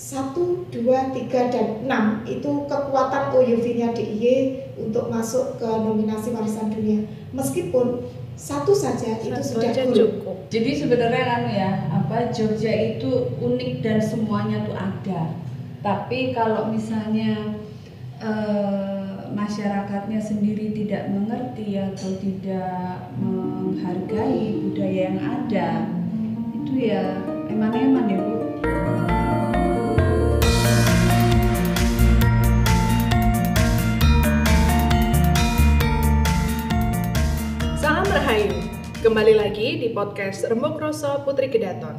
satu, dua, tiga, dan enam itu kekuatan OUV-nya DIY untuk masuk ke nominasi warisan dunia. Meskipun satu saja itu Satu sudah aja cool. cukup. Jadi sebenarnya kan ya, apa Jogja itu unik dan semuanya tuh ada. Tapi kalau misalnya eh, masyarakatnya sendiri tidak mengerti atau tidak menghargai budaya yang ada, itu ya eman-eman ya Bu. Kembali lagi di podcast Rembuk Roso Putri Kedaton.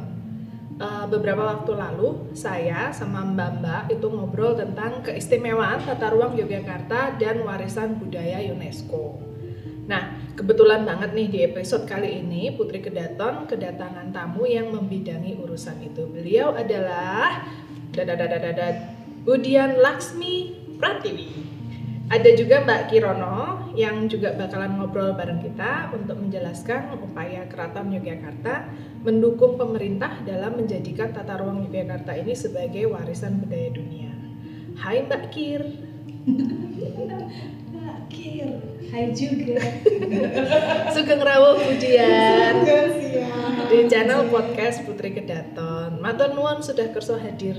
Eh, beberapa waktu lalu, saya sama Mbak Mbak itu ngobrol tentang keistimewaan tata ruang Yogyakarta dan warisan budaya UNESCO. Nah, kebetulan banget nih di episode kali ini Putri Kedaton kedatangan tamu yang membidangi urusan itu. Beliau adalah dadadadadadat Budian Laksmi Pratiwi. Ada juga Mbak Kirono yang juga bakalan ngobrol bareng kita untuk menjelaskan upaya Keraton Yogyakarta mendukung pemerintah dalam menjadikan tata ruang Yogyakarta ini sebagai warisan budaya dunia. Hai Mbak Kir. Mbak Kir. Hai juga. Sugeng Rawuh Budian. Di channel podcast Putri Kedaton. Matur nuwun sudah kerso hadir.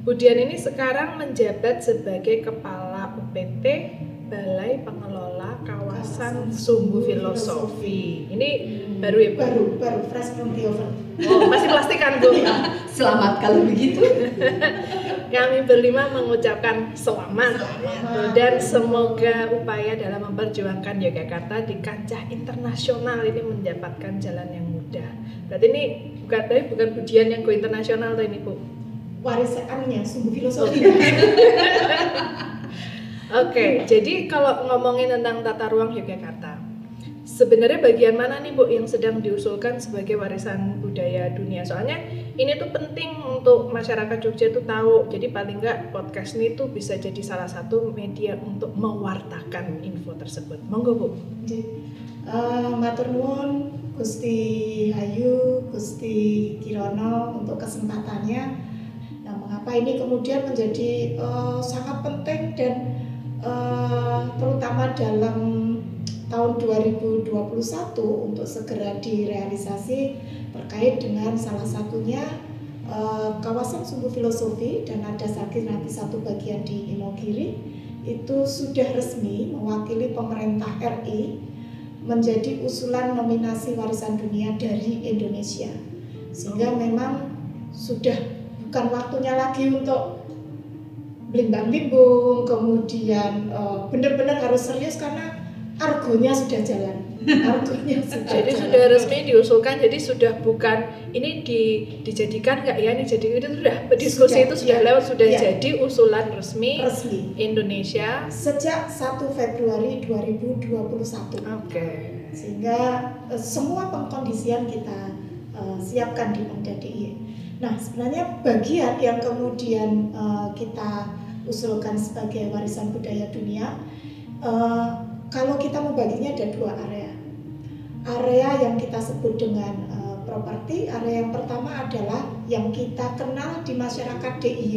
Budian ini sekarang menjabat sebagai Kepala UPT Balai Pengelola Kawasan Sumbu Filosofi. Ini baru ya? Baru, baru fresh from the oven. Oh, masih plastikan, Bu. Selamat kalau begitu. Kami berlima mengucapkan selamat, Selamat. dan semoga upaya dalam memperjuangkan Yogyakarta di kancah internasional ini mendapatkan jalan yang mudah. Berarti ini bukan tapi bukan Budian yang go internasional tuh ini, Bu. Warisannya sumbu filosofi. Oke, jadi kalau ngomongin tentang tata ruang Yogyakarta, sebenarnya bagian mana nih Bu yang sedang diusulkan sebagai warisan budaya dunia? Soalnya ini tuh penting untuk masyarakat Jogja itu tahu. Jadi paling nggak podcast ini tuh bisa jadi salah satu media untuk mewartakan info tersebut. Monggo Bu. Matur nuwun Gusti Hayu, Gusti Kirono untuk kesempatannya. Nah, mengapa ini kemudian menjadi eh, sangat penting dan eh, terutama dalam tahun 2021 untuk segera direalisasi terkait dengan salah satunya eh, kawasan sumbu filosofi dan ada sakit nanti satu bagian di Imogiri itu sudah resmi mewakili pemerintah RI menjadi usulan nominasi warisan dunia dari Indonesia. Sehingga memang sudah bukan waktunya lagi untuk blimbang bimbung kemudian eh, benar-benar harus serius karena argonya sudah jalan argonya sudah Jadi jalan. sudah resmi diusulkan, jadi sudah bukan ini di, dijadikan nggak ya ini jadi itu sudah diskusi Sudah, itu sudah iya. lewat sudah Iya. jadi usulan resmi resmi Indonesia. sejak 1 Februari 2021 Oke. sehingga eh, semua pengkondisian kita eh, siapkan di Pemda DIY. Nah, sebenarnya bagian yang kemudian eh, kita usulkan sebagai warisan budaya dunia, eh, kalau kita membaginya ada dua area. Area yang kita sebut dengan eh, properti, area yang pertama adalah yang kita kenal di masyarakat DIY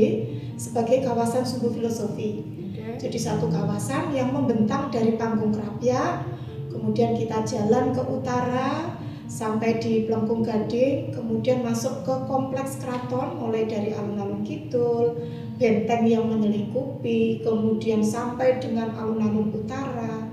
sebagai kawasan sumbu filosofi. Oke. Jadi satu kawasan yang membentang dari Panggung Krapia, kemudian kita jalan ke utara sampai di Plengkung Gading, kemudian masuk ke kompleks keraton mulai dari alun-alun kidul, benteng yang menyelingkupi, kemudian sampai dengan alun-alun utara,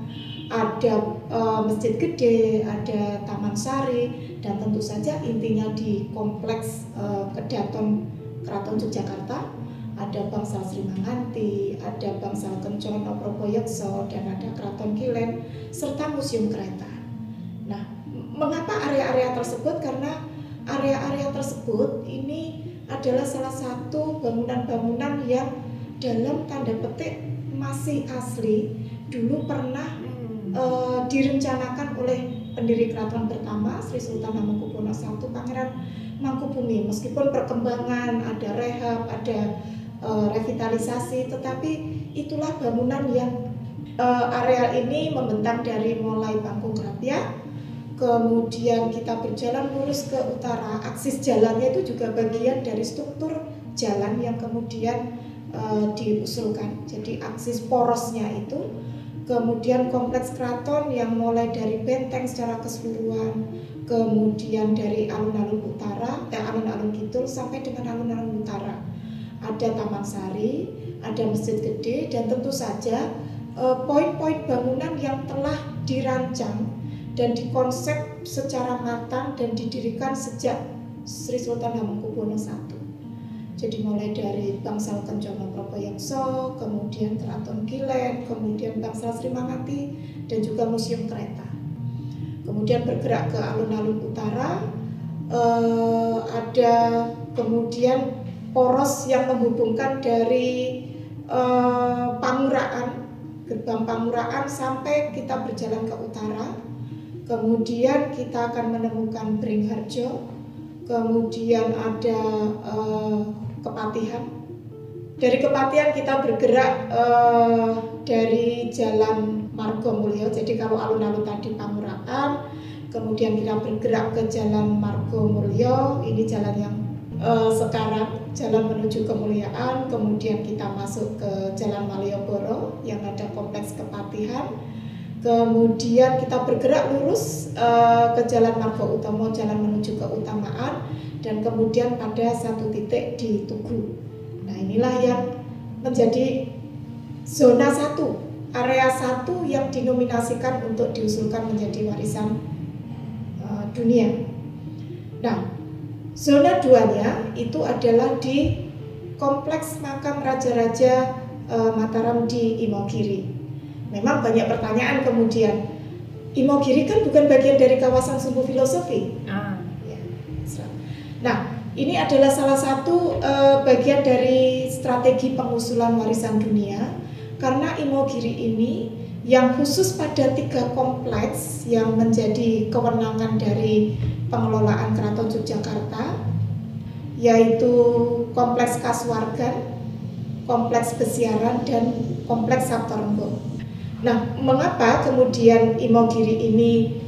ada eh, masjid gede, ada taman sari, dan tentu saja intinya di kompleks eh, kedaton keraton Yogyakarta ada bangsal Sri Manganti, ada bangsal Kencono Proboyekso, dan ada keraton Kilen, serta museum kereta. Mengapa area-area tersebut? Karena area-area tersebut ini adalah salah satu bangunan-bangunan yang dalam tanda petik masih asli dulu pernah Hmm. eh, direncanakan oleh pendiri keraton pertama Sri Sultan Hamengkubuwono I Pangeran Mangkubumi meskipun perkembangan ada rehab ada eh, revitalisasi tetapi itulah bangunan yang eh, area ini membentang dari mulai Panggung Krapia kemudian kita berjalan lurus ke utara aksis jalannya itu juga bagian dari struktur jalan yang kemudian uh, diusulkan. Jadi aksis porosnya itu kemudian kompleks keraton yang mulai dari benteng secara keseluruhan, kemudian dari alun-alun utara, eh, alun-alun kidul sampai dengan alun-alun utara. Ada Taman Sari, ada Masjid Gede, dan tentu saja eh, poin-poin bangunan yang telah dirancang dan dikonsep secara matang dan didirikan sejak Sri Sultan Hamengkubuwono I. Jadi mulai dari Bangsal Kencono Proboyongso, kemudian Keraton Kilen, kemudian Bangsal Sri Mangati, dan juga Museum Kereta. Kemudian bergerak ke alun-alun utara, eh, ada kemudian poros yang menghubungkan dari eh, Panguraan, gerbang Panguraan sampai kita berjalan ke utara. Kemudian kita akan menemukan Bringharjo, kemudian ada eh, Kepatihan. Dari Kepatihan kita bergerak uh, dari Jalan Margo Mulyo. Jadi kalau alun-alun tadi Pangurakan, kemudian kita bergerak ke Jalan Margo Mulyo. Ini jalan yang uh, sekarang jalan menuju kemuliaan. Kemudian kita masuk ke Jalan Malioboro yang ada kompleks Kepatihan. Kemudian kita bergerak lurus uh, ke Jalan Margo Utomo, jalan menuju keutamaan dan kemudian pada satu titik di Tugu. Nah inilah yang menjadi zona satu, area satu yang dinominasikan untuk diusulkan menjadi warisan uh, dunia. Nah, zona duanya itu adalah di kompleks makam raja-raja uh, Mataram di Imogiri. Memang banyak pertanyaan kemudian, Imogiri kan bukan bagian dari kawasan sumbu filosofi. Ah Nah, ini adalah salah satu uh, bagian dari strategi pengusulan warisan dunia karena Imogiri ini yang khusus pada tiga kompleks yang menjadi kewenangan dari pengelolaan Keraton Yogyakarta yaitu kompleks Kaswargan, kompleks Besiaran dan kompleks Sabtorenggo. Nah, mengapa kemudian Imogiri ini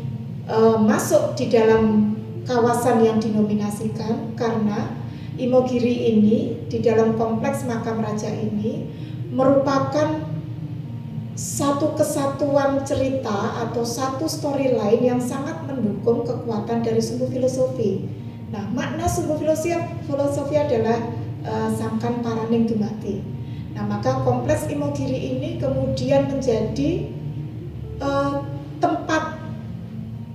uh, masuk di dalam kawasan yang dinominasikan karena Imogiri ini di dalam kompleks makam raja ini merupakan satu kesatuan cerita atau satu storyline yang sangat mendukung kekuatan dari sumbu filosofi. Nah, makna sumbu filosofi, filosofi adalah uh, sangkan paraning dumati. Nah, maka kompleks Imogiri ini kemudian menjadi uh, tempat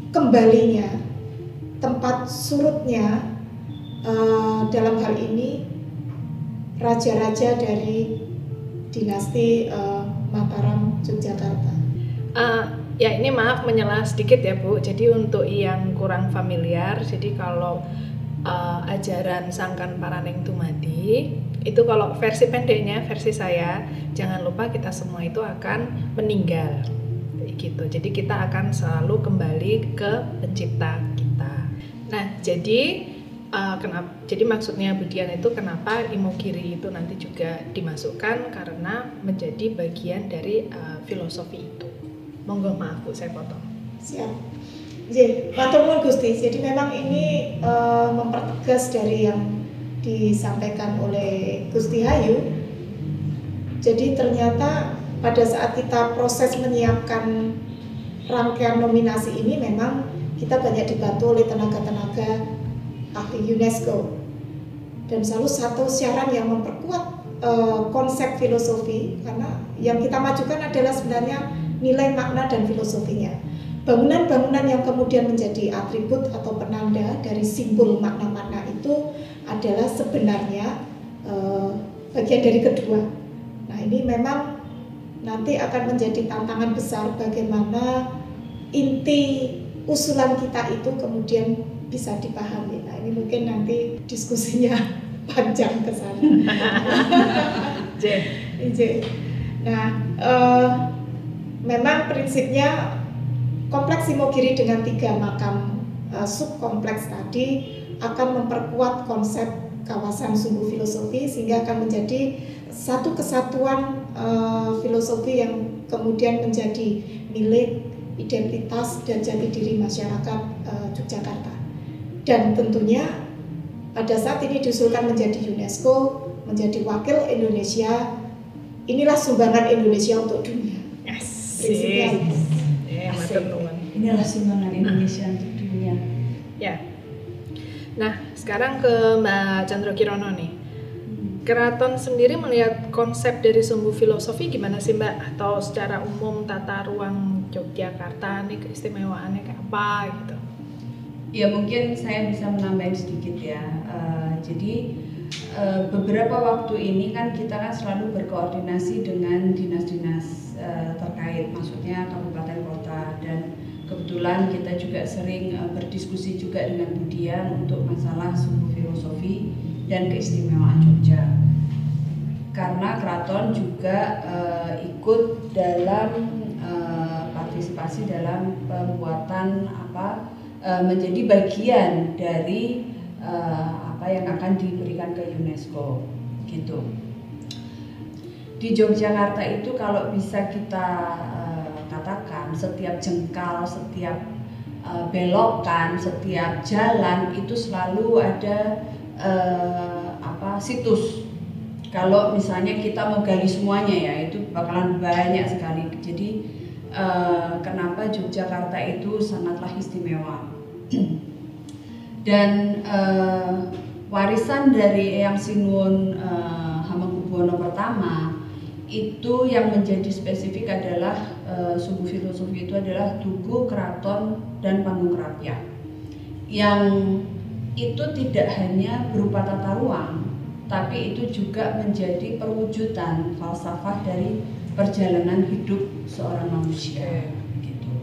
kembalinya tempat surutnya uh, dalam hal ini raja-raja dari dinasti uh, Mataram Yogyakarta. Uh, ya ini maaf menyela sedikit ya Bu. Jadi untuk yang kurang familiar, jadi kalau uh, ajaran Sangkan Paraneng Tumadi itu kalau versi pendeknya versi saya jangan lupa kita semua itu akan meninggal gitu. Jadi kita akan selalu kembali ke pencipta Nah, jadi uh, kenapa? Jadi maksudnya Budian itu kenapa Imogiri itu nanti juga dimasukkan karena menjadi bagian dari uh, filosofi itu. Monggo maaf Bu, saya potong. Siap. Jadi, Gusti. Jadi memang ini uh, mempertegas dari yang disampaikan oleh Gusti Hayu. Jadi ternyata pada saat kita proses menyiapkan rangkaian nominasi ini memang kita banyak dibantu oleh tenaga-tenaga ahli UNESCO dan selalu satu siaran yang memperkuat uh, konsep filosofi karena yang kita majukan adalah sebenarnya nilai makna dan filosofinya. Bangunan-bangunan yang kemudian menjadi atribut atau penanda dari simbol makna-makna itu adalah sebenarnya uh, bagian dari kedua. Nah ini memang nanti akan menjadi tantangan besar bagaimana inti usulan kita itu kemudian bisa dipahami. Nah ini mungkin nanti diskusinya panjang ke sana. nah, uh, memang prinsipnya kompleks Imogiri dengan tiga makam uh, subkompleks tadi akan memperkuat konsep kawasan sumbu filosofi sehingga akan menjadi satu kesatuan uh, filosofi yang kemudian menjadi milik identitas dan jati diri masyarakat uh, Yogyakarta. Dan tentunya pada saat ini diusulkan menjadi UNESCO, menjadi wakil Indonesia. Inilah sumbangan Indonesia untuk dunia. Prinsipnya. Eh, matur nuwun. Inilah sumbangan Indonesia untuk dunia. Ya. Nah, sekarang ke Mbak Chandra Kirono nih. Keraton sendiri melihat konsep dari sumbu filosofi gimana sih Mbak? Atau secara umum tata ruang Yogyakarta nih keistimewaannya kayak apa gitu? Ya mungkin saya bisa menambahin sedikit ya. Eh, jadi eh, beberapa waktu ini kan kita kan selalu berkoordinasi dengan dinas-dinas eh, terkait, maksudnya kabupaten kota dan kebetulan kita juga sering eh, berdiskusi juga dengan Budian untuk masalah sumbu filosofi dan keistimewaan Jogja. Karena keraton juga eh, ikut dalam eh, partisipasi dalam pembuatan apa eh, menjadi bagian dari eh, apa yang akan diberikan ke UNESCO gitu. Di Yogyakarta itu kalau bisa kita setiap jengkal, setiap eh, belokan, setiap jalan itu selalu ada eh, apa situs. Kalau misalnya kita mau gali semuanya ya itu bakalan banyak sekali. Jadi eh, kenapa Yogyakarta itu sangatlah istimewa. Dan eh, warisan dari Eyang Sinuwun eh, Hamengkubuwono pertama itu yang menjadi spesifik adalah sumbu filosofi itu adalah tugu, keraton, dan panggung rakyat yang itu tidak hanya berupa tata ruang, tapi itu juga menjadi perwujudan falsafah dari perjalanan hidup seorang manusia. Gitu.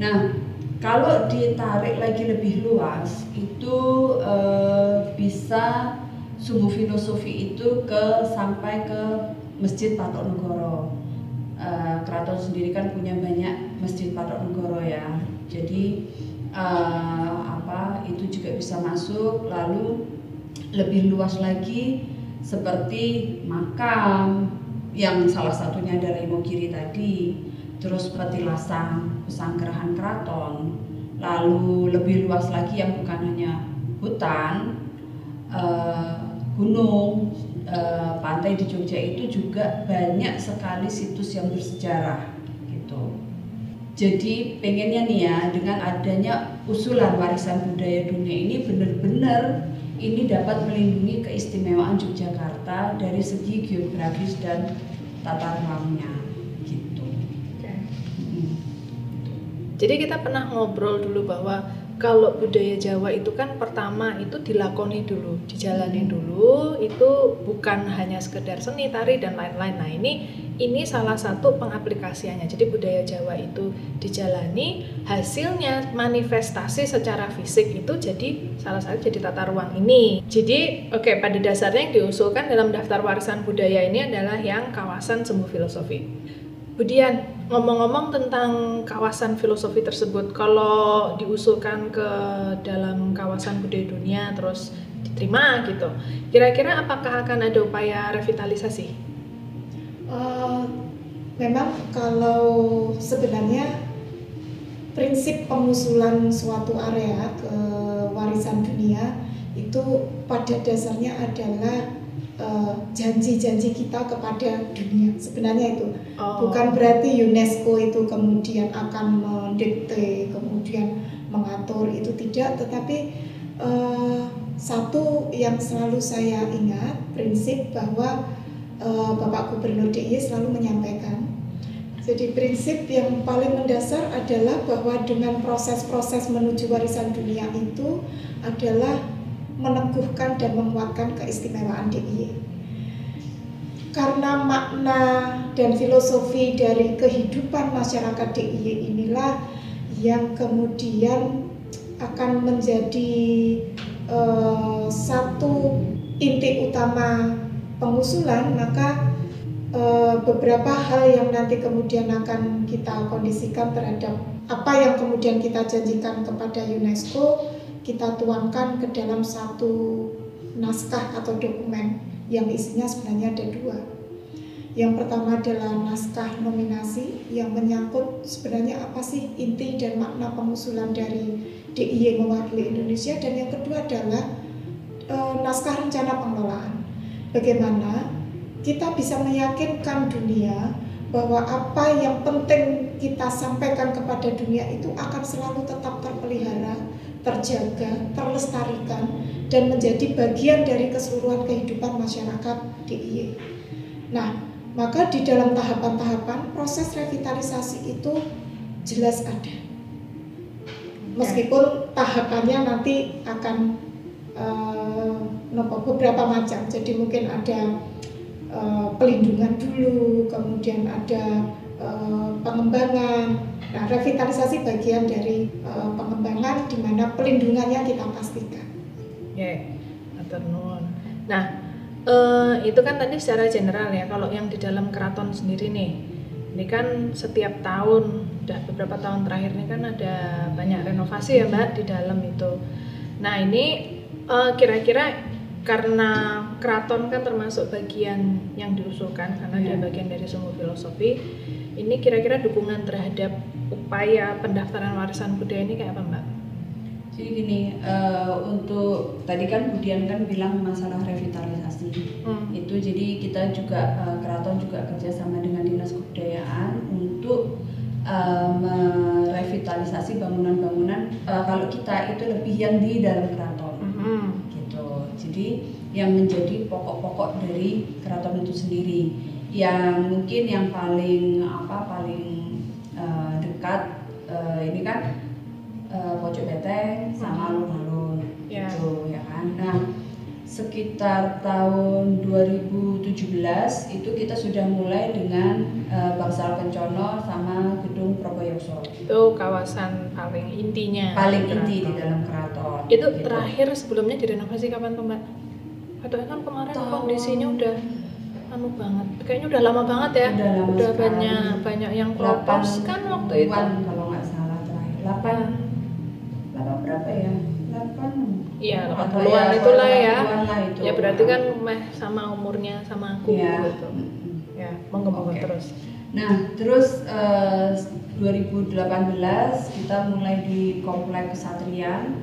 Nah, kalau ditarik lagi lebih luas, itu eh, bisa sumbu filosofi itu ke sampai ke Masjid Patok Negoro. Eh, keraton sendiri kan punya banyak masjid Patok Negoro ya. Jadi eh, apa itu juga bisa masuk. Lalu lebih luas lagi seperti makam yang salah satunya adalah Imogiri tadi, terus petilasan pesanggerahan keraton, lalu lebih luas lagi yang bukan hanya hutan, eh, gunung, eh, pantai di Jogja itu juga banyak sekali situs yang bersejarah gitu. Jadi pengennya nih ya dengan adanya usulan warisan budaya dunia ini benar-benar ini dapat melindungi keistimewaan Yogyakarta dari segi geografis dan tata ruangnya gitu. Hmm. Jadi kita pernah ngobrol dulu bahwa kalau budaya Jawa itu kan pertama itu dilakoni dulu, dijalani dulu, itu bukan hanya sekedar seni, tari dan lain-lain. Nah ini ini salah satu pengaplikasiannya. Jadi budaya Jawa itu dijalani, hasilnya manifestasi secara fisik itu jadi salah satu jadi tata ruang ini. Jadi oke pada dasarnya yang diusulkan dalam daftar warisan budaya ini adalah yang kawasan semu filosofi. Budian, ngomong-ngomong tentang kawasan filosofi tersebut, kalau diusulkan ke dalam kawasan budaya dunia terus diterima gitu, kira-kira apakah akan ada upaya revitalisasi? Eh, memang kalau sebenarnya prinsip pengusulan suatu area ke warisan dunia itu pada dasarnya adalah eh, janji-janji kita kepada dunia. Sebenarnya itu. Oh. bukan berarti UNESCO itu kemudian akan mendikte kemudian mengatur itu tidak. Tetapi eh, satu yang selalu saya ingat prinsip bahwa eh, Bapak Gubernur DIY selalu menyampaikan. Jadi prinsip yang paling mendasar adalah bahwa dengan proses-proses menuju warisan dunia itu adalah meneguhkan dan menguatkan keistimewaan DIY karena makna dan filosofi dari kehidupan masyarakat DIY inilah yang kemudian akan menjadi eh, satu inti utama pengusulan maka eh, beberapa hal yang nanti kemudian akan kita kondisikan terhadap apa yang kemudian kita janjikan kepada UNESCO kita tuangkan ke dalam satu naskah atau dokumen yang isinya sebenarnya ada dua. Yang pertama adalah naskah nominasi yang menyangkut sebenarnya apa sih inti dan makna pengusulan dari DIY mewakili Indonesia dan yang kedua adalah eh, naskah rencana pengelolaan. bagaimana kita bisa meyakinkan dunia bahwa apa yang penting kita sampaikan kepada dunia itu akan selalu tetap terpelihara, terjaga, terlestarikan, dan menjadi bagian dari keseluruhan kehidupan masyarakat DIY. Nah, maka di dalam tahapan-tahapan proses revitalisasi itu jelas ada. Meskipun tahapannya nanti akan uh, beberapa macam, jadi mungkin ada uh, pelindungan dulu, kemudian ada uh, pengembangan. Nah, revitalisasi bagian dari uh, pengembangan di mana pelindungannya kita pastikan. Ya, yeah. Nah, Uh, itu kan tadi secara general ya. Kalau yang di dalam keraton sendiri nih, ini kan setiap tahun, udah beberapa tahun terakhir ini kan ada banyak renovasi ya mbak di dalam itu. Nah ini eh, kira-kira karena keraton kan termasuk bagian yang diusulkan karena yeah. dia iya. bagian dari sumber filosofi. Ini kira-kira dukungan terhadap upaya pendaftaran warisan budaya ini kayak apa mbak? Jadi gini, uh, untuk tadi kan Budian kan bilang masalah revitalisasi. Hmm. Itu jadi kita juga uh, keraton juga kerjasama dengan dinas kebudayaan untuk uh, merevitalisasi bangunan-bangunan. Uh, kalau kita itu lebih yang di dalam keraton, hmm. gitu. Jadi yang menjadi pokok-pokok dari keraton itu sendiri. Yang mungkin yang paling apa paling uh, dekat uh, ini kan uh, pojok beteng sama alun-alun yeah. gitu ya kan. Nah sekitar tahun 2017 itu kita sudah mulai dengan uh, Bangsal Kencono sama Gedung Proboyoso. Itu kawasan paling intinya. Paling inti di dalam keraton. Itu gitu. terakhir sebelumnya direnovasi kapan tuh Mbak? Padahal kan kemarin tahun... kondisinya udah anu banget. Kayaknya udah lama banget ya. Udah, lama udah banyak banyak yang propos kan waktu itu. Kalau nggak salah terakhir. 8 berapa ya? 8 Iya, 80-an ya, itulah ya. Lah itu. Ya berarti kan meh sama umurnya sama aku ya. gitu. Ya, monggo-monggo okay. terus. Nah, terus uh, eh, 2018 kita mulai di Komplek Kesatrian.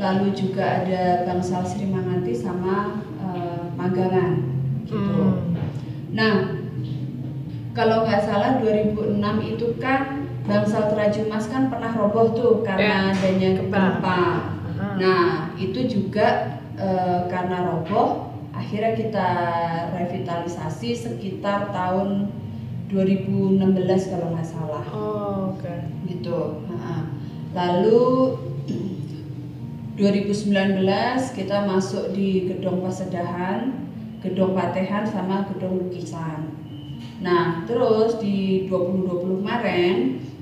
Lalu juga ada Bangsal Sri Manganti sama uh, Magangan gitu. Hmm. Nah, kalau nggak salah 2006 itu kan Bangsal Terajun Mas kan pernah roboh tuh karena ya, adanya gempa. Nah, itu juga e, karena roboh akhirnya kita revitalisasi sekitar tahun 2016 kalau nggak salah. Oh, oke. Okay. Gitu. Nah, lalu 2019 kita masuk di gedung Pasedahan, gedung Patehan sama gedung lukisan. Nah, terus di 2020 kemarin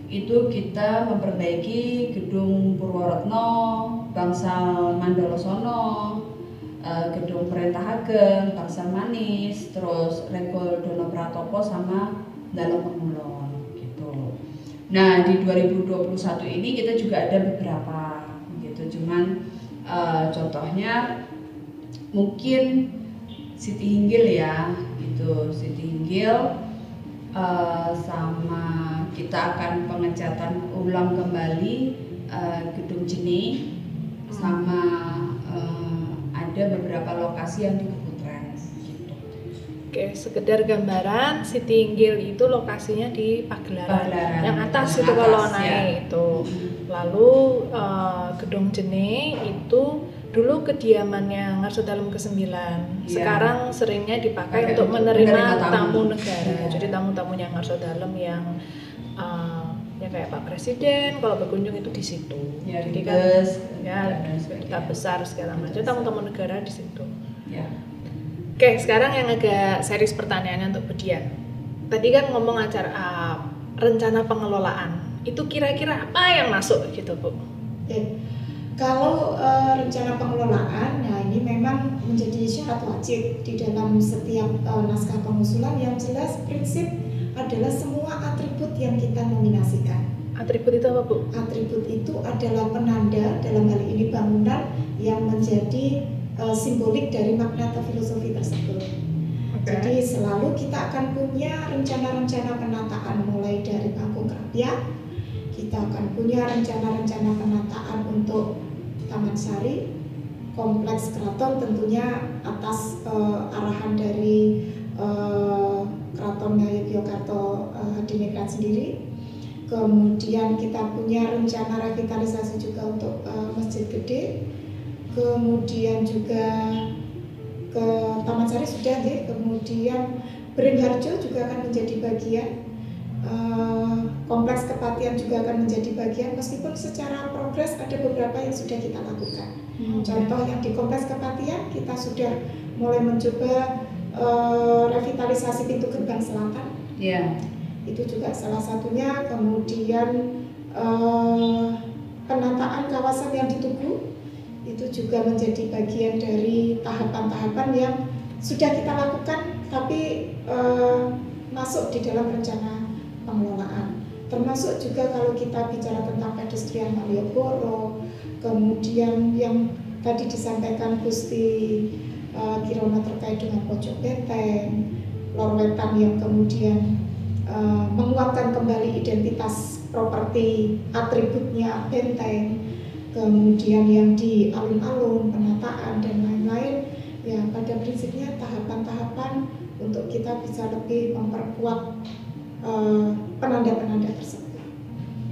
itu kita memperbaiki gedung Purworetno, Bangsal Mandalosono, uh, gedung Perintah Ageng, Bangsal Manis, terus Regol Dono Pratopo sama Dalam Pengulon gitu. Nah di 2021 ini kita juga ada beberapa gitu, cuman uh, contohnya mungkin Siti Hinggil ya gitu, Siti Hinggil uh, sama kita akan pengecatan ulang kembali uh, gedung Jeni sama uh, ada beberapa lokasi yang di Keputren gitu. Oke, sekedar gambaran si Tinggil itu lokasinya di Pagelaran, Pagelaran yang atas itu kalau naik ya. itu. Lalu uh, gedung Jeni itu dulu kediamannya Ngarso Dalam ke-9. Ya. Sekarang seringnya dipakai Pakai untuk menerima, menerima tamu. tamu negara. Ya. Jadi tamu-tamunya Ngarso Dalam yang uh, ya kayak Pak Presiden kalau berkunjung itu di situ. Ya, Jadi kan bus, ya kita besar segala macam tamu-tamu negara di situ. Ya. Oke, sekarang yang agak serius pertanyaannya untuk Budian. Tadi kan ngomong acara uh, rencana pengelolaan. Itu kira-kira apa yang masuk gitu, Bu? Oke. Kalau uh, rencana pengelolaan, nah ini memang menjadi syarat wajib di dalam setiap uh, naskah pengusulan yang jelas prinsip adalah semua atribut yang kita nominasikan. Atribut itu apa Bu? Atribut itu adalah penanda dalam hal ini bangunan yang menjadi uh, simbolik dari makna atau filosofi tersebut. Okay. Jadi selalu kita akan punya rencana-rencana penataan mulai dari panggung kerapian, kita akan punya rencana-rencana penataan untuk Taman Sari, kompleks keraton tentunya atas uh, arahan dari uh, Keraton Yogyakarta uh, Hadiningrat sendiri. Kemudian kita punya rencana revitalisasi juga untuk uh, Masjid Gede. Kemudian juga ke Taman Sari sudah ya. Kemudian Beringharjo juga akan menjadi bagian Eh, kompleks kepatian juga akan menjadi bagian meskipun secara progres ada beberapa yang sudah kita lakukan. Hmm. Contoh yang di kompleks kepatian kita sudah mulai mencoba uh, revitalisasi pintu gerbang selatan. Yeah. Itu juga salah satunya. Kemudian uh, penataan kawasan yang ditunggu itu juga menjadi bagian dari tahapan-tahapan yang sudah kita lakukan tapi uh, masuk di dalam rencana pengelolaan. Termasuk juga kalau kita bicara tentang pedestrian Malioboro, kemudian yang tadi disampaikan Gusti uh, Kirona terkait dengan pojok benteng, lorwetan yang kemudian uh, menguatkan kembali identitas properti atributnya benteng, kemudian yang di alun-alun, penataan dan lain-lain, ya pada prinsipnya tahapan-tahapan untuk kita bisa lebih memperkuat Eh, penanda-penanda tersebut.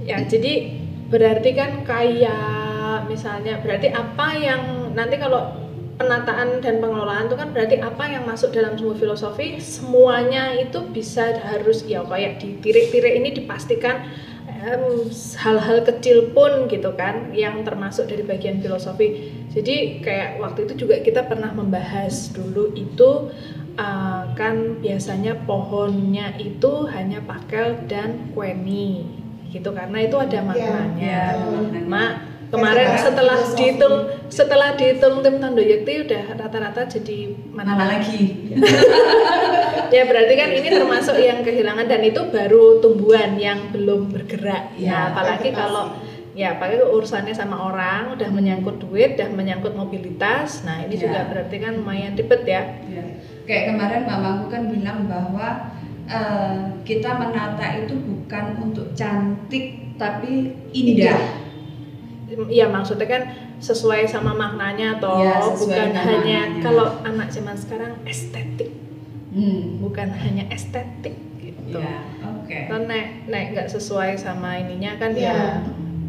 Ya, jadi berarti kan kayak misalnya berarti apa yang nanti kalau penataan dan pengelolaan itu kan berarti apa yang masuk dalam semua filosofi semuanya itu bisa harus ya kayak di tirik-tirik ini dipastikan hal-hal kecil pun gitu kan yang termasuk dari bagian filosofi jadi kayak waktu itu juga kita pernah membahas dulu itu uh, kan biasanya pohonnya itu hanya pakel dan kueni gitu karena itu ada iya, maknanya. Ya, Mak kemarin ya, setelah dihitung setelah dihitung tim Tondo Yekti udah rata-rata jadi mana, mana lagi? ya berarti kan ini termasuk yang kehilangan dan itu baru tumbuhan yang belum bergerak. Ya, nah, apalagi kalau ya apalagi urusannya sama orang udah menyangkut duit, udah menyangkut mobilitas. Nah, ini ya. juga berarti kan lumayan ribet ya. ya kayak kemarin mamaku kan bilang bahwa uh, kita menata itu bukan untuk cantik tapi indah. Iya maksudnya kan sesuai sama maknanya atau ya, bukan hanya kalau anak zaman sekarang estetik, hmm. bukan hanya estetik gitu. Ya, Oke. Okay. Kalau naik naik nggak sesuai sama ininya kan ya. ya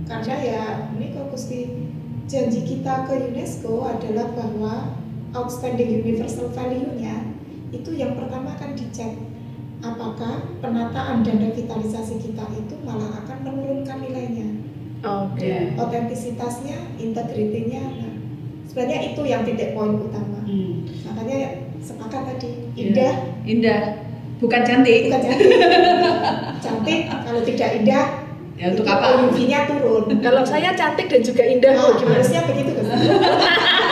karena ya ini kok pasti janji kita ke UNESCO adalah bahwa outstanding universal value-nya itu yang pertama akan dicek apakah penataan dan revitalisasi kita itu malah akan menurunkan nilainya. Oke. Okay. Otentisitasnya, integritinya, nah, sebenarnya itu yang titik poin utama. Hmm. Makanya sepakat tadi iya. indah. Yeah. Indah, bukan cantik. Bukan cantik. cantik kalau tidak indah. Ya untuk apa? UV-nya turun. kalau saya cantik dan juga indah, nah, gimana? Harusnya begitu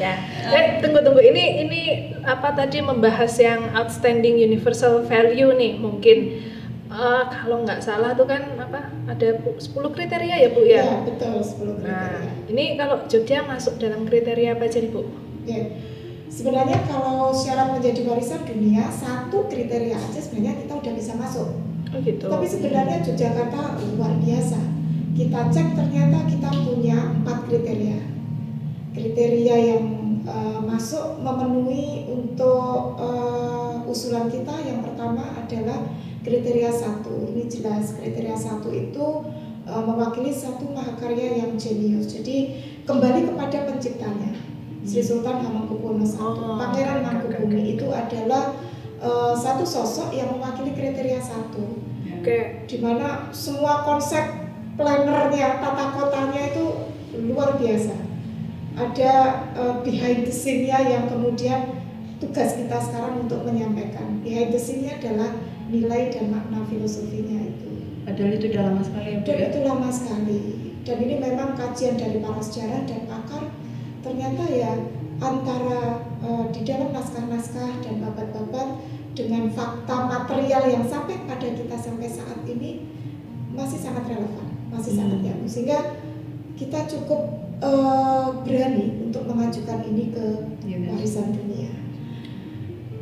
ya eh tunggu tunggu ini ini apa tadi membahas yang outstanding universal value nih mungkin uh, kalau nggak salah tuh kan apa ada 10 kriteria ya bu ya? Ya betul 10 kriteria. Nah ini kalau Jogja masuk dalam kriteria apa aja nih bu? Ya. Sebenarnya kalau syarat menjadi warisan dunia satu kriteria aja sebenarnya kita udah bisa masuk. Oh gitu. Tapi sebenarnya Yogyakarta luar biasa. Kita cek ternyata kita punya empat kriteria kriteria yang uh, masuk memenuhi untuk uh, usulan kita yang pertama adalah kriteria satu. Ini jelas kriteria satu itu uh, mewakili satu mahakarya yang jenius. Jadi kembali kepada penciptanya Sri Sultan Hamengkubuwono I oh, Pangeran Mangkubumi itu adalah uh, satu sosok yang mewakili kriteria satu. Oke. Okay. Di mana semua konsep plannernya, tata kotanya itu luar biasa ada uh, behind the scene-nya yang kemudian tugas kita sekarang untuk menyampaikan. Behind the scene-nya adalah nilai dan makna filosofinya itu. Padahal itu udah lama sekali ya, Dan ya? itu lama sekali. Dan ini memang kajian dari para sejarah dan pakar ternyata ya antara uh, di dalam naskah-naskah dan babat-babat dengan fakta material yang sampai pada kita sampai saat ini masih sangat relevan, masih hmm. sangat nyambung sehingga kita cukup uh, berani untuk mengajukan ini ke ya, warisan dunia.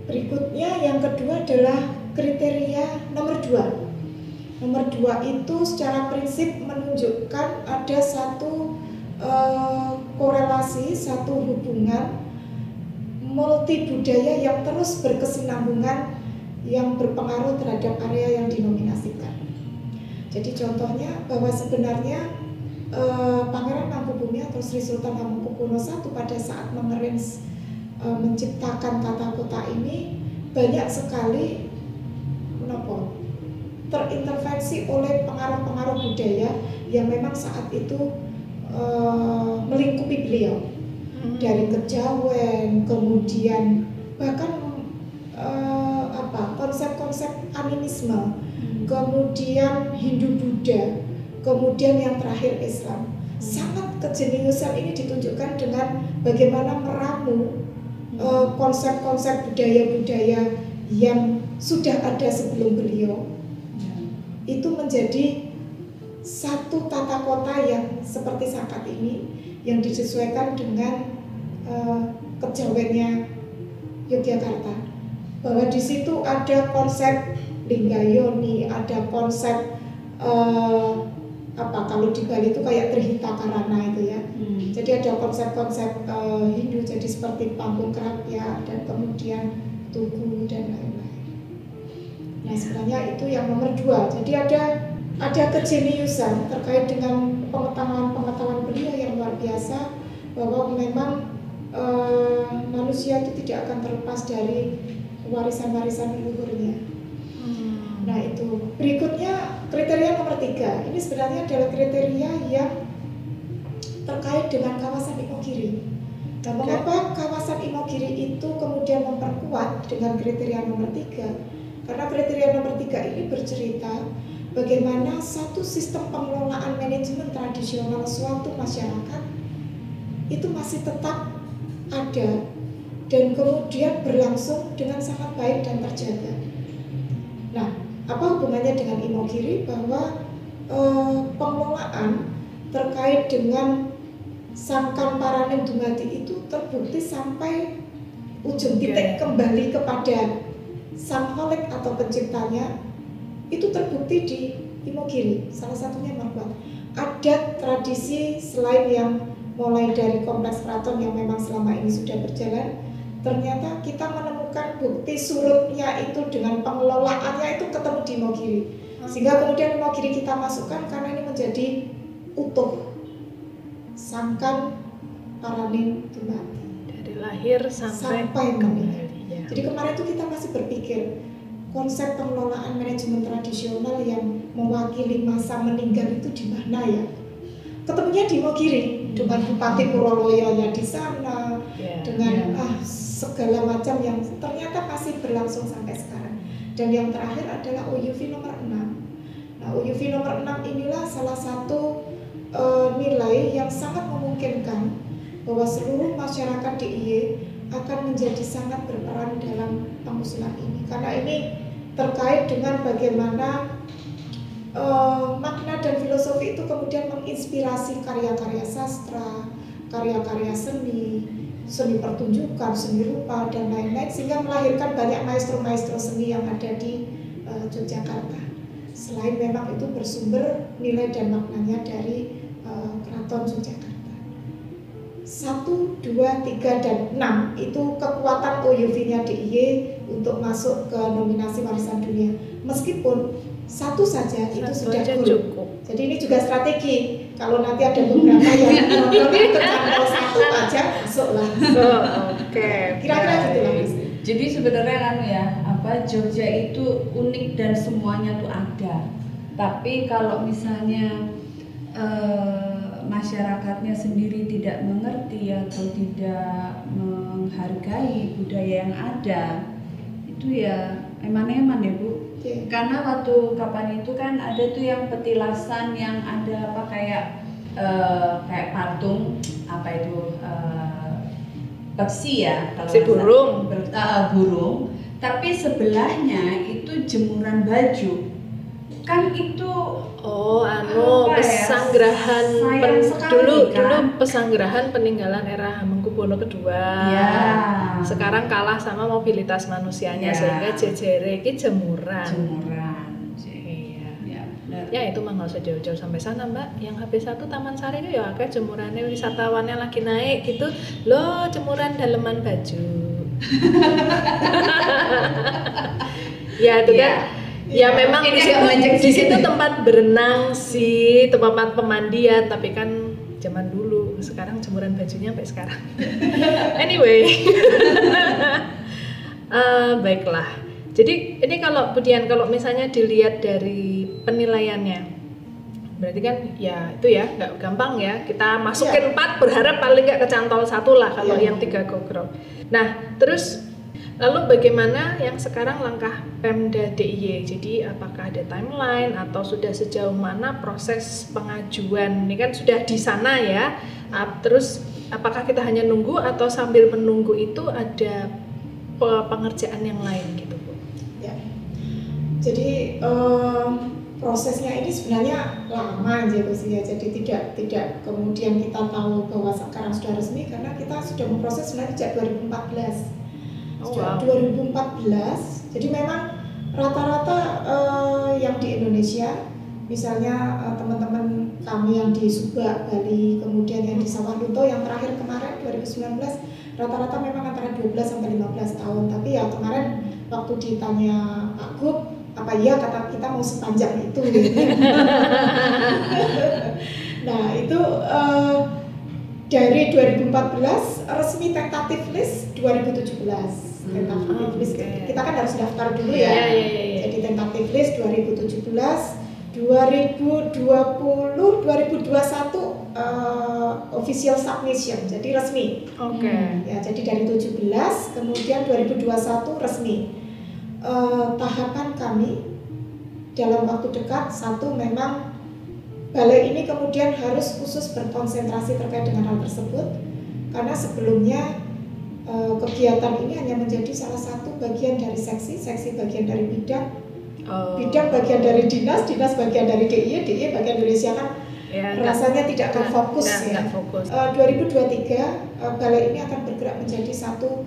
Berikutnya yang kedua adalah kriteria nomor dua. Nomor dua itu secara prinsip menunjukkan ada satu uh, korelasi, satu hubungan multi budaya yang terus berkesinambungan yang berpengaruh terhadap area yang dinominasikan. Jadi contohnya bahwa sebenarnya eh, Pangeran Mangkubumi atau Sri Sultan Hamengkubuwono I pada saat mengerins eh, menciptakan tata kota ini banyak sekali menopo terintervensi oleh pengaruh-pengaruh budaya yang memang saat itu eh, melingkupi beliau. Hmm. dari kejawen kemudian bahkan eh, apa konsep-konsep animisme kemudian Hindu Buddha kemudian yang terakhir Islam. Sangat kejeniusan ini ditunjukkan dengan bagaimana meramu eh, konsep-konsep budaya-budaya yang sudah ada sebelum beliau. Itu menjadi satu tata kota yang seperti saat ini yang disesuaikan dengan uh, kejawennya Yogyakarta. Bahwa di situ ada konsep Linggayoni, ada konsep uh, apa kalau di Bali itu kayak Trihita Karana itu ya. Hmm. Jadi ada konsep-konsep uh, Hindu jadi seperti panggung kerapia dan kemudian tugu dan lain-lain. Nah sebenarnya itu yang nomor dua. Jadi ada ada kejeniusan terkait dengan pengetahuan-pengetahuan beliau yang luar biasa bahwa memang eh, manusia itu tidak akan terlepas dari warisan-warisan leluhurnya. Nah itu berikutnya kriteria nomor tiga. Ini sebenarnya adalah kriteria yang terkait dengan kawasan Imogiri. Nah, Oke. mengapa kawasan Imogiri itu kemudian memperkuat dengan kriteria nomor tiga? Karena kriteria nomor tiga ini bercerita bagaimana satu sistem pengelolaan manajemen tradisional suatu masyarakat itu masih tetap ada dan kemudian berlangsung dengan sangat baik dan terjaga. Nah, apa hubungannya dengan Imogiri bahwa eh, pengelolaan terkait dengan Sangkan Paraning Dumadi itu terbukti sampai ujung titik kembali kepada Sang Holik atau penciptanya itu terbukti di Imogiri, salah satunya Marwat. Ada tradisi selain yang mulai dari kompleks keraton yang memang selama ini sudah berjalan, ternyata kita menemukan bukti surutnya itu dengan pengelolaannya itu ketemu di Imogiri. Sehingga kemudian Imogiri kita masukkan karena ini menjadi utuh. Sangkan Paraning Dumadi. dari lahir sampai, Sampai kembali. Ya. Jadi kemarin itu kita masih berpikir konsep pengelolaan manajemen tradisional yang mewakili masa meninggal itu di mana ya? Ketemunya di Mogiri dengan Bupati Purwoloyonya di sana, Ya. dengan ah segala macam yang ternyata masih berlangsung sampai sekarang. Dan yang terakhir adalah OUV nomor 6. Nah, OUV nomor 6 inilah salah satu eh, nilai yang sangat memungkinkan bahwa seluruh masyarakat DIY akan menjadi sangat berperan dalam pengusulan ini karena ini terkait dengan bagaimana eh, makna dan filosofi itu kemudian menginspirasi karya-karya sastra, karya-karya seni, seni pertunjukan, seni rupa dan lain-lain sehingga melahirkan banyak maestro-maestro seni yang ada di eh, Yogyakarta. Selain memang itu bersumber nilai dan maknanya dari eh, Keraton Yogyakarta. Satu, dua, tiga, dan enam itu kekuatan OUV-nya DIY untuk masuk ke nominasi warisan dunia. Meskipun satu saja itu sudah cukup. Jadi ini juga strategi. Kalau nanti ada beberapa yang nonton kecantol satu aja masuklah. Oh, Oke. Kira-kira gitu lah Mas. Jadi sebenarnya kan ya, apa Jogja itu unik dan semuanya tuh ada. Tapi kalau misalnya eh, masyarakatnya sendiri tidak mengerti atau tidak menghargai budaya yang ada, itu ya eman-eman ya Bu. Karena waktu kapan itu kan ada tuh yang petilasan yang ada apa kayak eh, kayak patung apa itu eh, peksi ya kalau Si burung. Ber- eh, burung tapi sebelahnya itu jemuran baju kan itu Oh, anu Apa ya? pen- sekali, dulu kan? dulu pesanggerahan peninggalan era Hamengkubuwono kedua. ya Sekarang kalah sama mobilitas manusianya Ya. sehingga jejere iki jemuran. jemuran Iya. ya benar Ya itu mah nggak usah jauh-jauh sampai sana mbak Yang HP1 Taman Sari itu ya akeh jemurannya wisatawannya lagi naik gitu Loh jemuran daleman baju ya itu Iya. kan ya Iya. memang Ini di situ, di situ tempat berenang sih tempat pemandian tapi kan zaman dulu sekarang jemuran bajunya sampai sekarang. Anyway. Eh, baiklah. Jadi ini kalau Budian kalau misalnya dilihat dari penilaiannya berarti kan ya itu ya nggak gampang ya. Kita masukin empat berharap paling nggak kecantol satu lah kalau Iya. yang tiga gogrok nah terus lalu bagaimana yang sekarang langkah Pemda DIY jadi apakah ada timeline atau sudah sejauh mana proses pengajuan ini kan sudah di sana ya terus apakah kita hanya nunggu atau sambil menunggu itu ada pe- pengerjaan yang lain gitu Ya. Jadi em, prosesnya ini sebenarnya lama aja Gus ya. Jadi tidak tidak kemudian kita tahu bahwa sekarang sudah resmi karena kita sudah memproses sebenarnya sejak 2014. Oh, wow. 2014. Jadi memang rata-rata eh, yang di Indonesia misalnya eh, teman-teman kami yang di Subak, Bali, kemudian yang di Sawah Lunto yang terakhir kemarin 2019 rata-rata memang antara 12 sampai 15 tahun. Tapi ya kemarin waktu ditanya Pak Gub apa iya kata kita mau sepanjang itu nah itu eh, dari 2014 resmi tentatif list 2017 tentatif Hmm, list. kita kan harus daftar dulu Iya, ya. iya, iya, iya. jadi tentatif list 2017 2020 2021 eh, official submission jadi resmi. Oke. ya jadi dari 17 kemudian 2021 resmi. Eh, tahapan kami dalam waktu dekat satu memang balai ini kemudian harus khusus berkonsentrasi terkait dengan hal tersebut karena sebelumnya kegiatan ini hanya menjadi salah satu bagian dari seksi seksi bagian dari bidang Oh, bidang bagian dari dinas dinas bagian dari DIY DIY bagian dari Indonesia kan ya, rasanya tidak akan nggak- fokus nggak- ya nggak fokus. Eh, 2023 eh, balai ini akan bergerak menjadi satu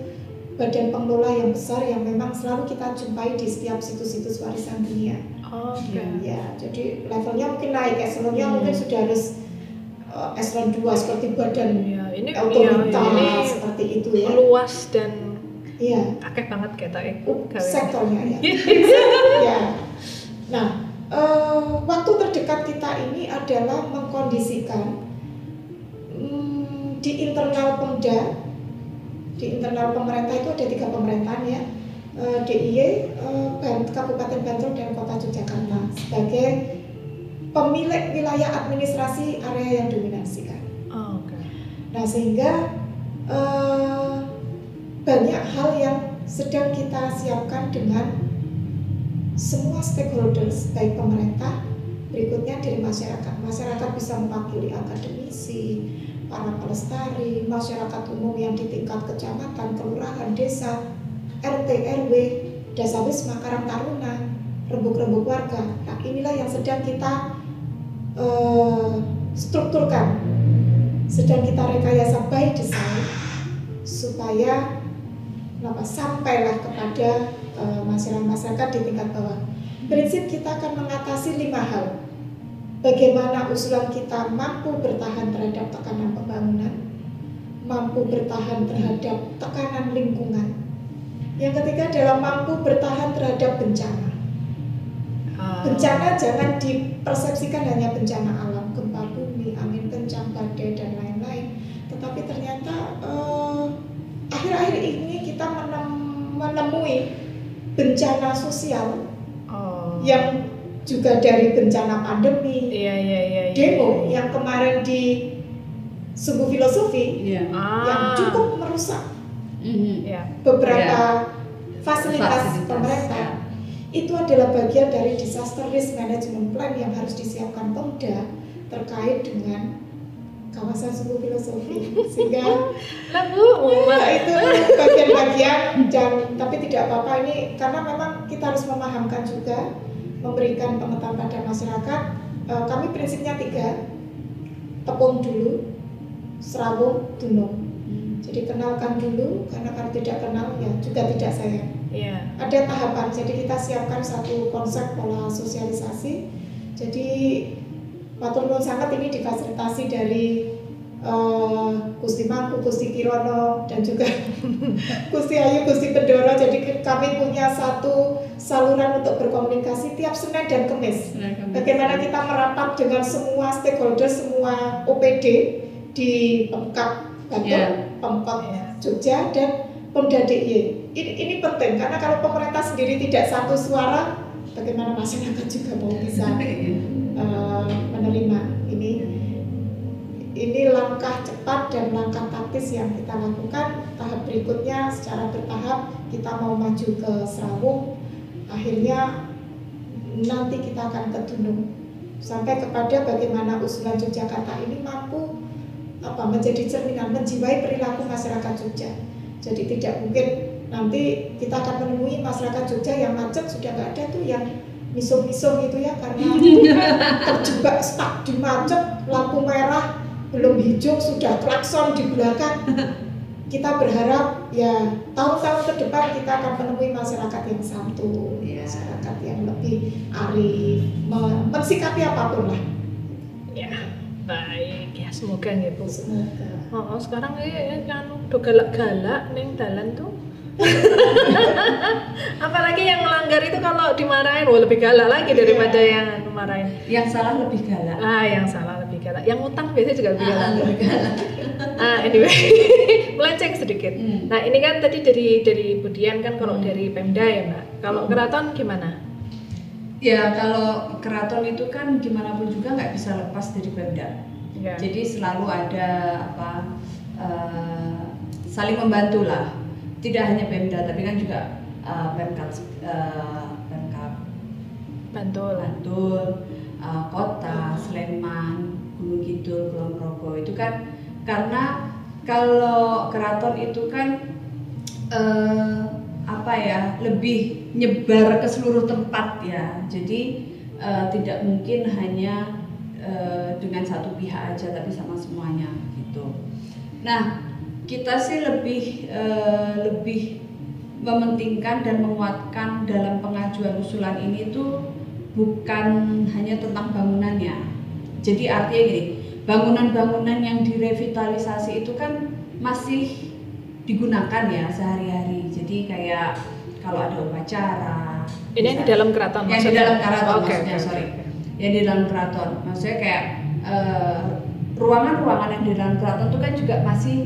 badan pengelola yang besar yang memang selalu kita jumpai di setiap situs-situs warisan dunia. Oke. Ya, jadi levelnya mungkin naik, eselonnya Hmm. mungkin sudah harus eh, eselon 2 seperti badan Ya, ini otorita ya, ini seperti itu ya. luas dan Iya, akeh banget kita eh. sektornya ya. ya. Nah, eh, waktu terdekat kita ini adalah mengkondisikan hmm, di internal Pemda, di internal pemerintah itu ada tiga pemerintahan ya, eh, DIY, eh, Ban- Kabupaten Bantul dan Kota Yogyakarta sebagai pemilik wilayah administrasi area yang dominasikan. Nah sehingga eh, banyak hal yang sedang kita siapkan dengan semua stakeholders baik pemerintah berikutnya dari masyarakat. Masyarakat bisa mewakili akademisi para pelestari masyarakat umum yang di tingkat kecamatan kelurahan desa RT RW desa wisma karang taruna rembuk-rembuk warga. Nah inilah yang sedang kita eh, strukturkan sedang kita rekayasa by design supaya kenapa sampailah kepada eh, masyarakat-masyarakat di tingkat bawah. Prinsip kita akan mengatasi lima hal. Bagaimana usulan kita mampu bertahan terhadap tekanan pembangunan, mampu bertahan terhadap tekanan lingkungan. Yang ketiga adalah mampu bertahan terhadap bencana. Ah, Bencana jangan dipersepsikan hanya bencana alam, kita menem- menemui bencana sosial oh. yang juga dari bencana pandemi, Iya iya iya. iya, demo iya. yang kemarin di sumbu filosofi Iya. Ah. yang cukup merusak Mhm. Ya. beberapa fasilitas, Fasilitas, pemerintah itu adalah bagian dari disaster risk management plan yang harus disiapkan Pemda terkait dengan kawasan sumbu filosofi. Sehingga Nah, mumet. itu bagian-bagian dan tapi tidak apa-apa. Ini karena memang kita harus memahamkan juga memberikan pengetahuan pada masyarakat. Eh, kami prinsipnya tiga. Tepung dulu serawung dunung. Jadi kenalkan dulu karena kalau tidak kenal ya juga tidak sayang Iya. ada tahapan. Jadi kita siapkan satu konsep pola sosialisasi. Jadi Matur nuwun sangat ini difasilitasi dari uh, Gusti Mangku, Gusti Kirono dan juga Gusti Ayu, Gusti Pendoro. Jadi kami punya satu saluran untuk berkomunikasi tiap Senin dan Kamis. Bagaimana kita merapat dengan semua stakeholder, semua OPD di Pemkap Bantul, yeah. Pemkap yeah. Jogja dan Pemda DIY. Ini, ini penting karena kalau pemerintah sendiri tidak satu suara, bagaimana masyarakat juga mau bisa uh, menerima. Ini ini langkah cepat dan langkah taktis yang kita lakukan. Tahap berikutnya secara bertahap kita mau maju ke Serawung. Akhirnya nanti kita akan ke Dunung sampai kepada bagaimana usulan Yogyakarta ini mampu apa menjadi cerminan menjiwai perilaku masyarakat Jogja. Jadi tidak mungkin nanti kita akan menemui masyarakat Jogja yang macet sudah nggak ada tuh yang misung-misung gitu ya karena terjebak stuck di macet lampu merah belum hijau sudah klakson di belakang kita berharap ya tahun-tahun ke depan kita akan menemui masyarakat yang santun, yeah. masyarakat yang lebih arif, mensikapi apa pun lah. Ya, baik ya semoga gitu. Semoga. Oh, oh sekarang ini kan udah galak-galak neng dalan tuh Apalagi yang melanggar itu kalau dimarahin, wah lebih galak lagi daripada yeah. yang memarahin. Yang salah lebih galak. Ah, yang salah lebih galak. Yang utang biasanya juga lebih galak. Ah, lebih galak. ah, anyway, melenceng sedikit. Hmm. Nah, ini kan tadi dari dari Budian kan kalau hmm. dari Pemda ya, Mbak. Kalau hmm. keraton gimana? Ya, kalau keraton itu kan gimana pun juga nggak bisa lepas dari Pemda. Yeah. Jadi selalu ada apa uh, saling membantu lah tidak hanya Pemda tapi kan juga uh, Pemkap uh, Pemkap Bantul, Bantul uh, kota Sleman Gunung Kidul Kulon Progo. Itu kan karena kalau keraton itu kan uh, apa ya lebih nyebar ke seluruh tempat ya. Jadi uh, tidak mungkin hanya uh, dengan satu pihak aja tapi sama semuanya gitu. Nah kita sih lebih uh, lebih mementingkan dan menguatkan dalam pengajuan usulan ini itu bukan hanya tentang bangunannya. Jadi artinya gini, bangunan-bangunan yang direvitalisasi itu kan masih digunakan ya sehari-hari. Jadi kayak kalau ada upacara. Ini yang di dalam keraton Yang di dalam keraton okay, maksudnya, okay. sorry. Yang di dalam keraton. Maksudnya kayak eh, ruangan-ruangan uh, yang di dalam keraton itu kan juga masih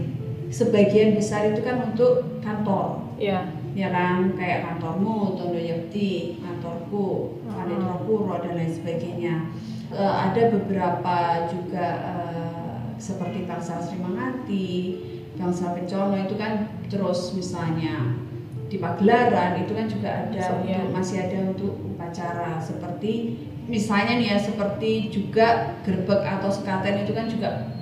sebagian besar itu kan untuk kantor. Iya. Ya kan, kayak kantormu, Tondo Yakti, kantorku, Panitro Puro dan lain sebagainya. Uh, ada beberapa juga uh, seperti Bangsa Sri Manganti, Bangsa Pencono itu kan terus misalnya di pagelaran itu kan juga ada so, untuk, ya. masih ada untuk upacara seperti misalnya nih ya seperti juga gerbek atau sekaten itu kan juga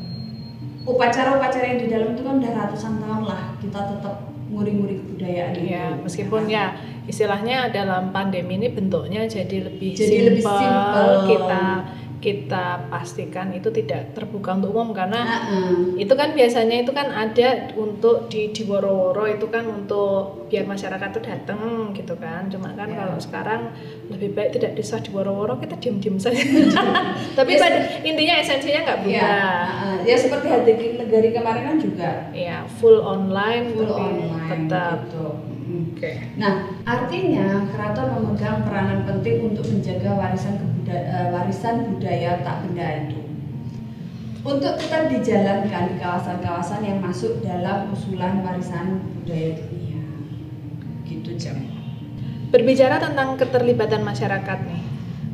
upacara-upacara yang di dalam itu kan udah ratusan tahun lah kita tetap nguri-nguri kebudayaan ya, meskipun ya istilahnya dalam pandemi ini bentuknya jadi lebih jadi simple, lebih simple kita kita pastikan itu tidak terbuka untuk umum karena uh -uh. itu kan biasanya itu kan ada untuk di di woro-woro itu kan untuk biar masyarakat tuh datang gitu kan cuma kan yeah. kalau sekarang lebih baik tidak disah di woro-woro kita diam-diam saja tapi yes. pada intinya esensinya nggak berubah yeah. uh ya seperti hati negari kemarin kan juga ya full online full online tetap gitu Okay. Nah, artinya keraton memegang peranan penting untuk menjaga warisan kebuda uh, warisan budaya tak benda itu. Untuk tetap dijalankan di kawasan-kawasan yang masuk dalam usulan warisan budaya dunia. Gitu, Jam. Berbicara tentang keterlibatan masyarakat nih,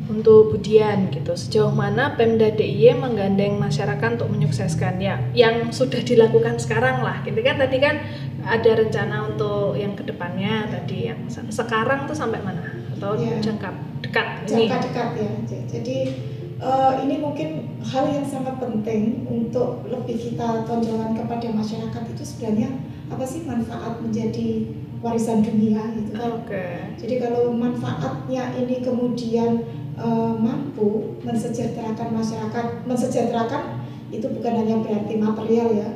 untuk Budian gitu sejauh mana Pemda DIY menggandeng masyarakat untuk menyukseskan ya yang sudah dilakukan sekarang lah gitu kan tadi kan ada rencana untuk yang ke depannya tadi yang sekarang tuh sampai mana atau ya. jangka dekat ini jangka dekat ya jadi uh, ini mungkin hal yang sangat penting untuk lebih kita tonjolkan kepada masyarakat itu sebenarnya apa sih manfaat menjadi warisan dunia gitu kan. Okay. Jadi kalau manfaatnya ini kemudian uh, mampu mensejahterakan masyarakat, mensejahterakan itu bukan hanya berarti material ya,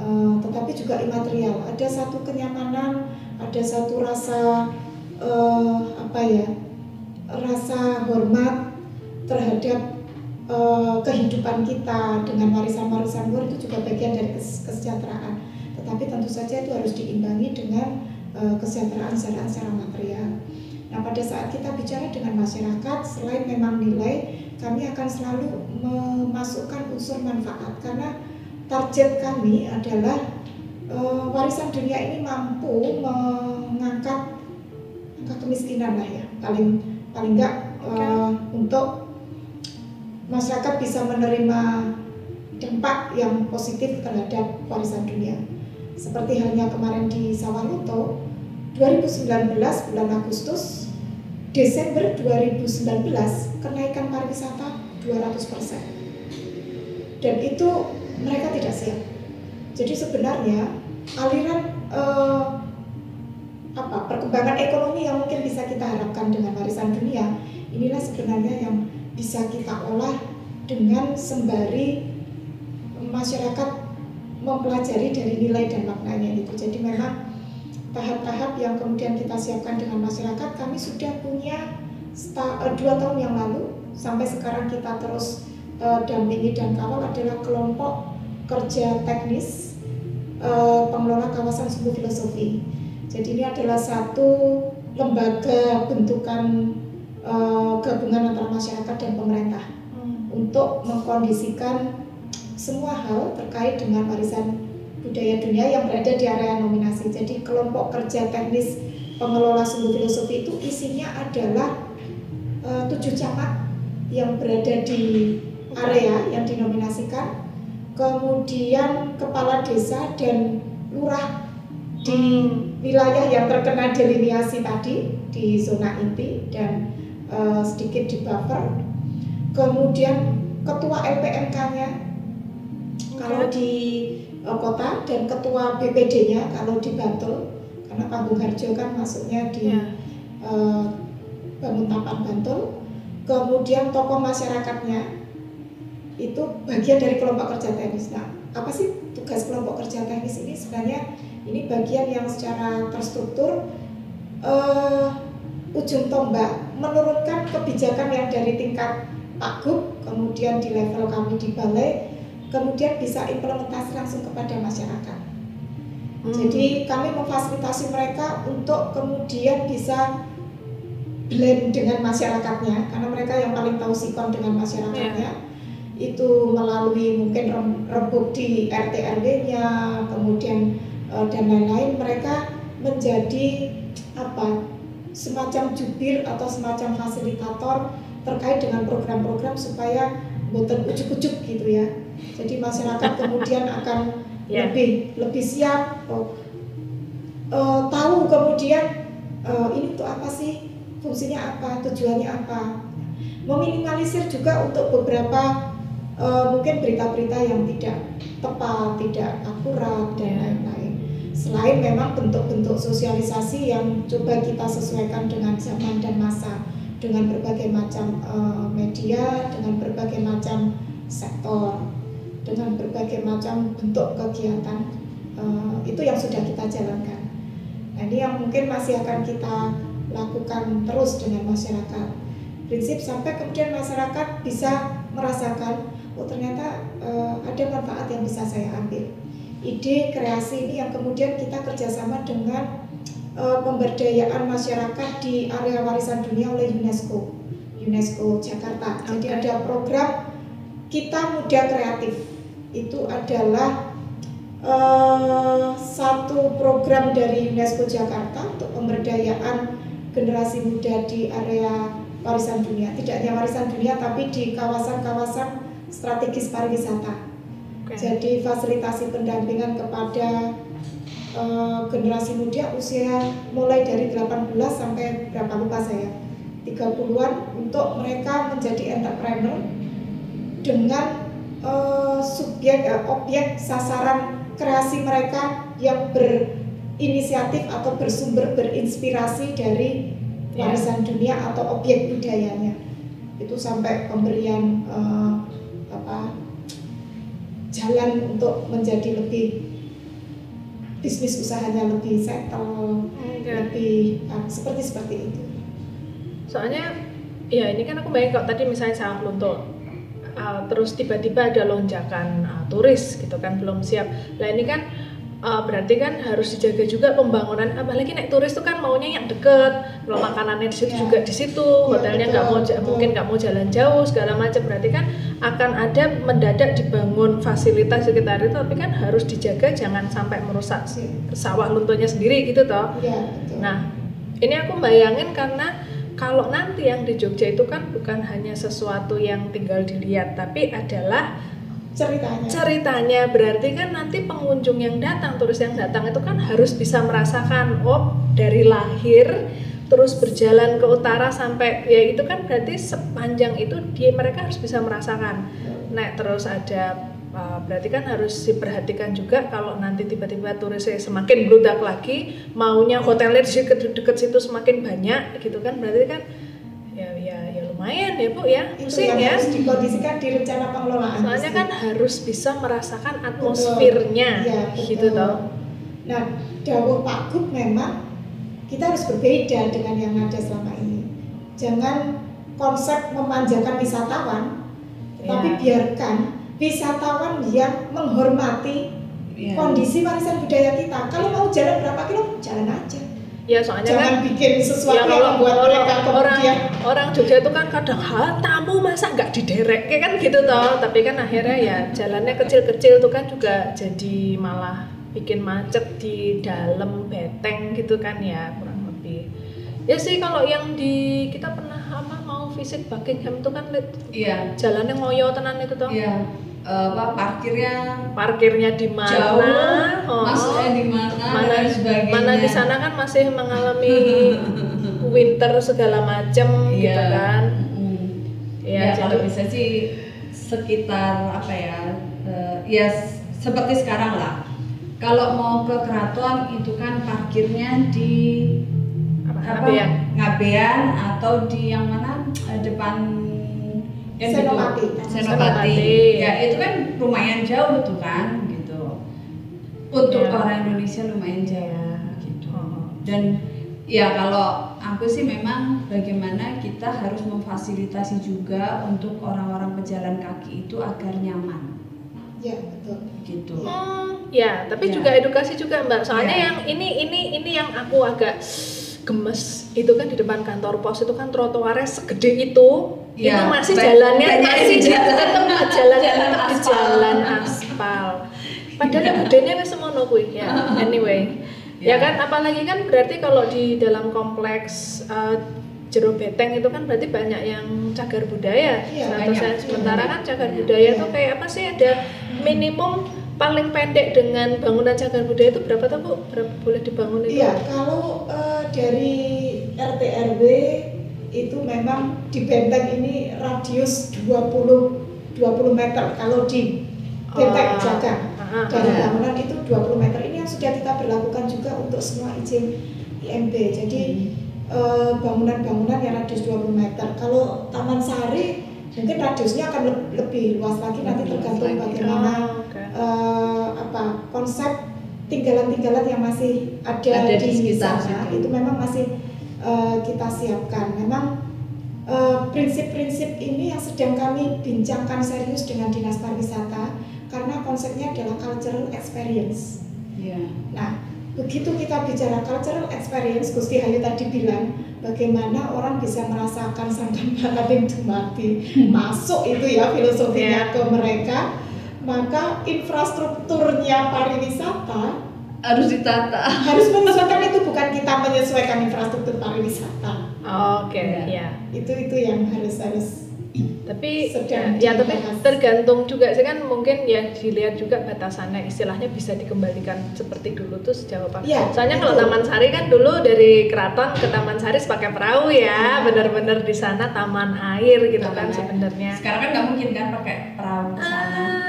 uh, tetapi juga imaterial. Ada satu kenyamanan, ada satu rasa uh, apa ya, rasa hormat terhadap eh, kehidupan kita dengan warisan-warisan luhur itu juga bagian dari kes- kesejahteraan. Tetapi tentu saja itu harus diimbangi dengan eh, kesejahteraan secara, secara material. Nah, pada saat kita bicara dengan masyarakat, selain memang nilai, kami akan selalu memasukkan unsur manfaat karena target kami adalah eh, warisan dunia ini mampu mengangkat angka kemiskinan lah ya, paling paling enggak eh, untuk masyarakat bisa menerima dampak yang positif terhadap warisan dunia. Seperti halnya kemarin di Sawalunto, 2019 bulan Agustus, Desember 2019 kenaikan pariwisata 200%. Dan itu mereka tidak siap. Jadi sebenarnya aliran eh, apa perkembangan ekonomi yang mungkin bisa kita harapkan dengan warisan dunia inilah sebenarnya yang bisa kita olah dengan sembari masyarakat mempelajari dari nilai dan maknanya itu. Jadi memang tahap-tahap yang kemudian kita siapkan dengan masyarakat kami sudah punya eh, dua tahun yang lalu sampai sekarang kita terus eh, dampingi dan kawal adalah kelompok kerja teknis eh, pengelola kawasan sumber filosofi. Jadi ini adalah satu lembaga bentukan eh, gabungan antara masyarakat dan pemerintah untuk mengkondisikan semua hal terkait dengan warisan budaya dunia yang berada di area nominasi. Jadi kelompok kerja teknis pengelola sumber filosofi itu isinya adalah eh, tujuh camat yang berada di area yang dinominasikan, kemudian kepala desa dan lurah di wilayah yang terkena deliniasi tadi di zona inti dan eh, sedikit di buffer. Kemudian ketua LPMK-nya kalau di eh, kota dan ketua BPD-nya kalau di Bantul karena Panggung Harjo kan masuknya di Ya. eh, Banguntapan Bantul. Kemudian tokoh masyarakatnya itu bagian dari kelompok kerja teknis. Nah, apa sih tugas kelompok kerja teknis ini? Sebenarnya ini bagian yang secara terstruktur eh, ujung tombak menurunkan kebijakan yang dari tingkat Pakgub, kemudian di level kami di balai, kemudian bisa implementasi langsung kepada masyarakat. Hmm. Jadi kami memfasilitasi mereka untuk kemudian bisa blend dengan masyarakatnya karena mereka yang paling tahu sikon dengan masyarakatnya itu melalui mungkin rem- rembuk di RT RW-nya kemudian eh, dan lain-lain mereka menjadi apa semacam jubir atau semacam fasilitator terkait dengan program-program supaya boten ujuk-ujuk gitu ya jadi masyarakat kemudian akan Ya. lebih lebih siap oh, eh, tahu kemudian eh, ini tuh apa sih fungsinya apa tujuannya apa meminimalisir juga untuk beberapa eh, mungkin berita-berita yang tidak tepat tidak akurat dan Ya. lain-lain selain memang bentuk-bentuk sosialisasi yang coba kita sesuaikan dengan zaman dan masa dengan berbagai macam eh, media dengan berbagai macam sektor dengan berbagai macam bentuk kegiatan eh, itu yang sudah kita jalankan. Nah ini yang mungkin masih akan kita lakukan terus dengan masyarakat. Prinsip sampai kemudian masyarakat bisa merasakan, oh ternyata eh, ada manfaat yang bisa saya ambil. Ide kreasi ini yang kemudian kita kerjasama dengan eh, pemberdayaan masyarakat di area warisan dunia oleh UNESCO, UNESCO Jakarta. Jadi ada program kita muda kreatif itu adalah eh, satu program dari UNESCO Jakarta untuk pemberdayaan generasi muda di area warisan dunia. Tidak hanya warisan dunia tapi di kawasan-kawasan strategis pariwisata. Oke. Jadi fasilitasi pendampingan kepada eh, generasi muda usia mulai dari 18 sampai berapa lupa saya 30-an untuk mereka menjadi entrepreneur dengan eh, subjek eh, objek sasaran kreasi mereka yang berinisiatif atau bersumber berinspirasi dari Ya. warisan dunia atau objek budayanya itu sampai pemberian eh, apa jalan untuk menjadi lebih bisnis usahanya lebih settle Oke. lebih ah, seperti seperti itu Soalnya ya ini kan aku bayangin kalau tadi misalnya sawah lunto uh, terus tiba-tiba ada lonjakan uh, turis gitu kan belum siap. Nah ini kan uh, berarti kan harus dijaga juga pembangunan apalagi naik turis tuh kan maunya yang deket kalau makanannya di situ Ya. juga di situ Ya, hotelnya nggak mau betul. mungkin nggak mau jalan jauh segala macam berarti kan akan ada mendadak dibangun fasilitas sekitar itu tapi kan harus dijaga jangan sampai merusak si sawah lunturnya sendiri gitu toh Iya, betul. Nah, ini aku bayangin karena kalau nanti yang di Jogja itu kan bukan hanya sesuatu yang tinggal dilihat, tapi adalah ceritanya. ceritanya. Berarti kan nanti pengunjung yang datang, turis yang datang itu kan harus bisa merasakan, oh dari lahir terus berjalan ke utara sampai ya itu kan berarti sepanjang itu dia mereka harus bisa merasakan. Nah, terus ada uh, berarti kan harus diperhatikan juga kalau nanti tiba-tiba turisnya semakin bludak lagi, maunya hotelnya di dekat situ semakin banyak gitu kan berarti kan lumayan ya Bu ya. itu Pusing yang ya. harus dikondisikan di rencana pengelolaan. Soalnya kan harus bisa merasakan Betul. atmosfernya Iya, gitu toh. Nah, dawuh Pak Gub memang kita harus berbeda dengan yang ada selama ini. Jangan konsep memanjakan wisatawan, tapi Iya. biarkan wisatawan yang menghormati Iya. kondisi warisan budaya kita. Kalau mau jalan berapa kilo, jalan aja. Ya soalnya kan Jangan bikin sesuatu ya yang kalau, membuat kalau mereka orang kemudian orang Jogja itu kan kadang ha tamu masa nggak diderek kayak kan gitu toh tapi kan akhirnya ya jalannya kecil-kecil tuh kan juga jadi malah bikin macet di dalam beteng gitu kan ya kurang lebih ya sih kalau yang di kita pernah apa mau visit Buckingham tuh kan lihat Iya. jalannya ngoyo tenan itu toh Iya. Eh, apa parkirnya parkirnya di mana jauh, Oh. masuknya di mana, mana dan sebagainya. mana di sana kan masih mengalami winter segala macem gitu Iya. kan Mm. ya, ya, kalau jadi- bisa sih sekitar apa ya eh, ya seperti sekarang lah kalau mau ke keraton itu kan parkirnya di apa, apa Ngabean. Ngabean atau di yang mana Eh, depan. Senopati. Senopati. Senopati. ya itu kan lumayan jauh tuh kan gitu untuk Ya. orang Indonesia lumayan jauh gitu Oh. dan ya kalau aku sih memang bagaimana kita harus memfasilitasi juga untuk orang-orang pejalan kaki itu agar nyaman ya betul. gitu Hmm, ya tapi Ya. juga edukasi juga mbak soalnya Ya. yang ini ini ini yang aku agak gemes itu kan di depan kantor pos itu kan trotoarnya segede itu. Ya, itu masih jalannya masih di jalan. tetap jalan Jalan tetap di aspal. jalan aspal. Padahal yang gedenya wis semono kuwi ya. Anyway ya Ya. kan? Apalagi kan berarti kalau di dalam kompleks uh, jero beteng itu kan berarti banyak yang cagar budaya. Iya, saya- sementara kan cagar budaya Iya. tuh kayak apa sih? Ada minimum paling pendek dengan bangunan cagar budaya itu berapa tuh bu berapa boleh dibangun itu Iya, kalau eh, dari RT RW itu memang di benteng ini radius 20 20 meter kalau di benteng Oh. jaga dari ah. bangunan itu 20 meter ini yang sudah kita berlakukan juga untuk semua izin IMB. Jadi eh, bangunan-bangunan yang radius 20 meter. Kalau Taman Sari mungkin radiusnya akan le- lebih luas lagi nanti tergantung bagaimana Eh, apa konsep tinggalan-tinggalan yang masih ada, Ada di di, sekitar sana itu memang masih eh, kita siapkan. Memang eh, prinsip-prinsip ini yang sedang kami bincangkan serius dengan dinas pariwisata karena konsepnya adalah cultural experience. ya Nah, begitu kita bicara cultural experience, Gusti Hayu tadi bilang bagaimana orang bisa merasakan sangkan paladin dumati masuk itu ya filosofinya Ya. ke mereka, maka infrastrukturnya pariwisata harus ditata. harus menyesuaikan itu bukan kita menyesuaikan infrastruktur pariwisata. oke Iya. ya Itu itu yang harus harus tapi ya, ya tapi tergantung juga sih kan mungkin ya dilihat juga batasannya. Istilahnya bisa dikembalikan seperti dulu tuh sejauh apa. Iya, soalnya kalau. Taman Sari kan dulu dari keraton ke Taman Sari pakai perahu ya bener-bener di sana taman air gitu Taman kan sebenarnya. Sekarang kan nggak mungkin kan pakai perahu ke sana. Ah,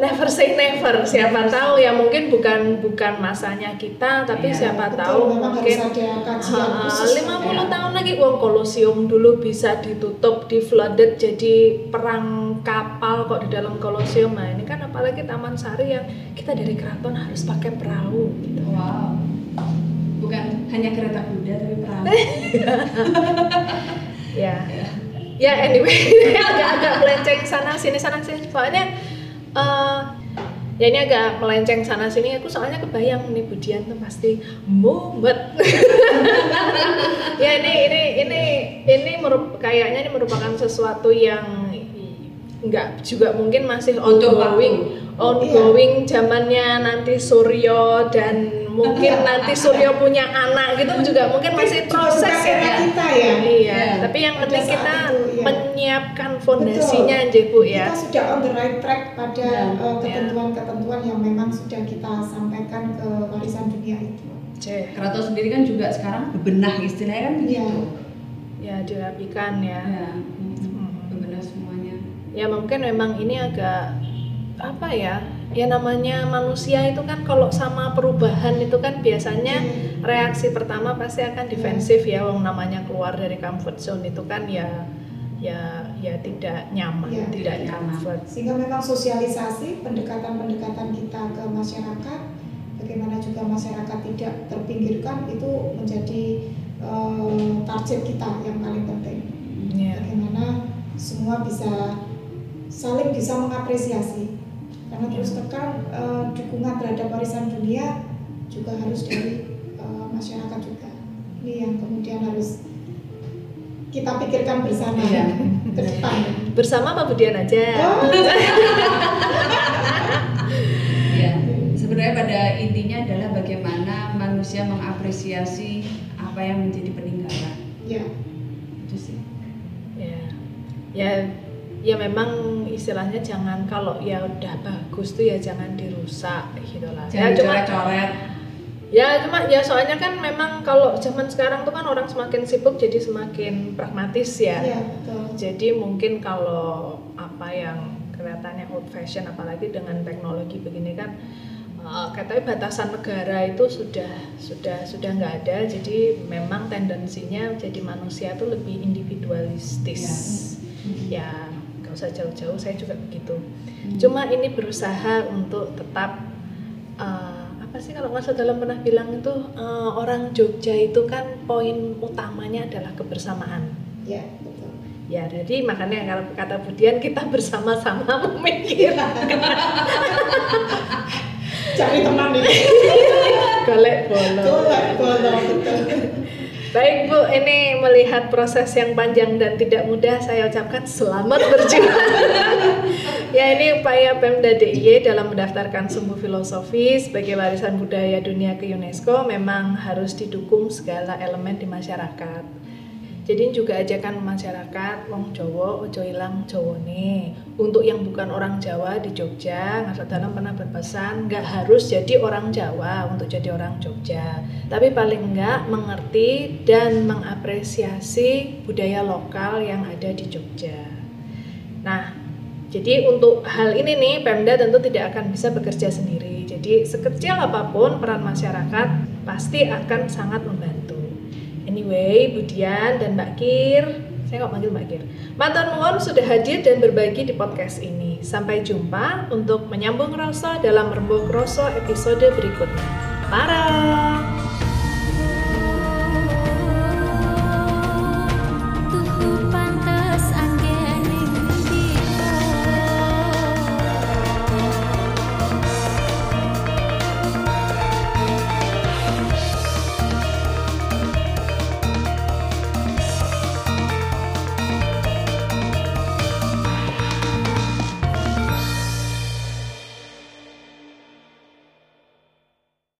never say never. Siapa tahu ya mungkin bukan bukan masanya kita tapi Iya, siapa Betul, tahu mungkin khusus. 50 tahun lagi uang kolosium dulu bisa ditutup di flooded jadi perang kapal kok di dalam kolosium nah ini kan apalagi Taman Sari yang kita dari keraton harus pakai perahu gitu. Wow. Bukan hanya kereta kuda tapi perahu. Ya. Ya. Ya anyway agak-agak melenceng sana sini sana sini. Soalnya uh, ya ini agak melenceng sana sini. Aku soalnya kebayang nih Budian tuh pasti mumet. Ya ini ini ini ini merup, kayaknya ini merupakan sesuatu yang enggak juga mungkin masih ongoing. ongoing. Zamannya nanti Suryo dan mungkin nanti Suryo punya anak gitu juga mungkin masih proses ya. Kita ya. Iya, ya. tapi yang penting kita itu, ya. menyiapkan fondasinya aja Bu ya. Kita sudah on the right track pada ya. uh, ketentuan-ketentuan yang memang sudah kita sampaikan ke warisan dunia itu. Cek. Keraton sendiri kan juga sekarang bebenah istilahnya kan begitu. Ya, ya dirapikan ya. ya. Hmm. Bebenah semuanya. Ya mungkin memang ini agak apa ya ya namanya manusia itu kan kalau sama perubahan itu kan biasanya hmm. reaksi pertama pasti akan defensif ya. Wong namanya keluar dari comfort zone itu kan ya ya ya tidak nyaman ya, tidak nyaman sehingga memang sosialisasi pendekatan-pendekatan kita ke masyarakat bagaimana juga masyarakat tidak terpinggirkan itu menjadi uh, target kita yang paling penting. Ya. bagaimana semua bisa saling bisa mengapresiasi karena terus terang uh, dukungan terhadap warisan dunia juga harus dari uh, masyarakat juga. Ini yang kemudian harus kita pikirkan bersama iya. ke depan. Bersama Pak Budian aja? Oh. ya sebenarnya pada intinya adalah bagaimana manusia mengapresiasi apa yang menjadi peninggalan. Ya itu sih. Ya ya ya memang istilahnya jangan kalau ya udah bagus tuh ya jangan dirusak gitu lah. Ya cuma coret ya cuma ya soalnya kan memang kalau zaman sekarang tuh kan orang semakin sibuk jadi semakin pragmatis ya, ya jadi mungkin kalau apa yang kelihatannya old fashion apalagi dengan teknologi begini kan uh, katanya batasan negara itu sudah sudah sudah nggak ada. Jadi memang tendensinya jadi manusia tuh lebih individualistis. Ya, ya nggak usah jauh-jauh saya juga begitu. Hmm. cuma ini berusaha untuk tetap uh, apa sih kalau Mas dalam pernah bilang itu uh, orang Jogja itu kan poin utamanya adalah kebersamaan. Ya betul. Ya jadi makanya kalau kata Budian kita bersama-sama memikirkan. Cari teman nih. Golek bolo. Golek bolo betul Baik Bu, ini melihat proses yang panjang dan tidak mudah, saya ucapkan selamat berjuang. ya ini upaya Pemda DIY dalam mendaftarkan sumbu filosofi sebagai warisan budaya dunia ke UNESCO memang harus didukung segala elemen di masyarakat jadi juga ajakan masyarakat wong Jawa ojo ilang untuk yang bukan orang Jawa di Jogja ngasal dalam pernah berpesan nggak harus jadi orang Jawa untuk jadi orang Jogja. Tapi paling enggak mengerti dan mengapresiasi budaya lokal yang ada di Jogja. Nah jadi untuk hal ini nih Pemda tentu tidak akan bisa bekerja sendiri. Jadi sekecil apa pun peran masyarakat pasti akan sangat membantu Anyway, Budian dan Mbak Kir, saya kok manggil Mbak Kir. Mantan Nuwon sudah hadir dan berbagi di podcast ini. Sampai jumpa untuk menyambung rasa dalam rembuk rasa episode berikutnya. Para.